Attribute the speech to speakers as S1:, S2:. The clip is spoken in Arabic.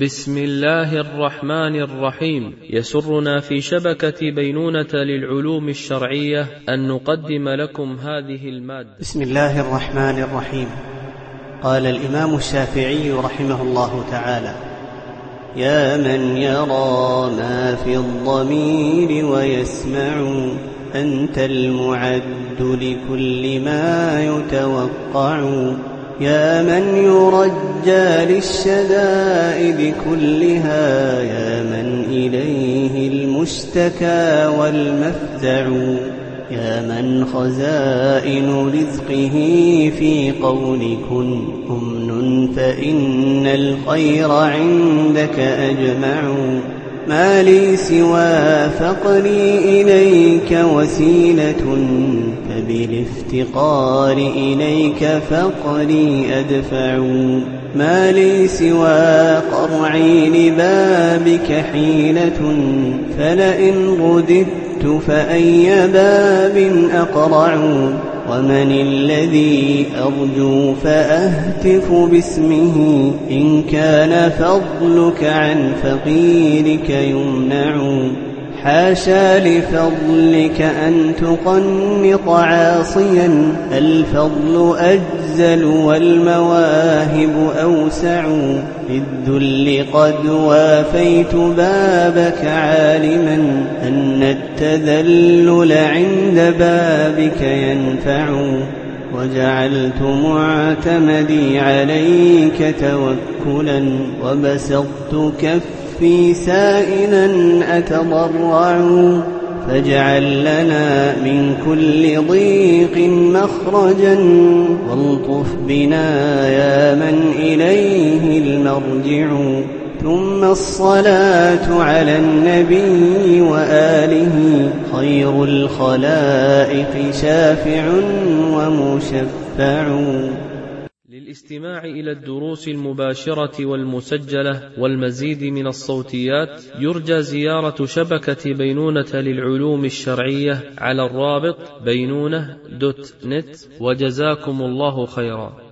S1: بسم الله الرحمن الرحيم. يسرنا في شبكة بينونة للعلوم الشرعية أن نقدم لكم هذه المادة.
S2: بسم الله الرحمن الرحيم. قال الإمام الشافعي رحمه الله تعالى يا من يرى ما في الضمير ويسمع أنت المعد لكل ما يتوقع. يا من يرجى للشدائد كلها يا من إليه المشتكى والمفزع يا من خزائن رزقه في قول كن أمن فإن الخير عندك أجمع. ما لي سوى فقري إليك وسيلة فبالافتقار إليك فقري أدفع. ما لي سوى قرعي لبابك حيلة فلئن رددت فأي باب أقرع. ومن الذي أرجو فأهتف باسمه إن كان فضلك عن فقيرك يمنع حاشا لفضلك أن تقنط عاصيا الفضل أجزل والمواهب أوسع. للذل قد وافيت بابك عالما أن التذلل عند بابك ينفع. وجعلت معتمدي عليك توكلا وبسطت كفي سائلا أتضرع. فاجعل لنا من كل ضيق مخرجا. والطف بنا يا من إليه المرجع. ثم الصلاة على النبي وآله. خير الخلائق شافع ومشفع.
S1: للاستماع إلى الدروس المباشرة والمسجلة والمزيد من الصوتيات يرجى زيارة شبكة بينونة للعلوم الشرعية على الرابط بينونة دوت نت وجزاكم الله خيرا.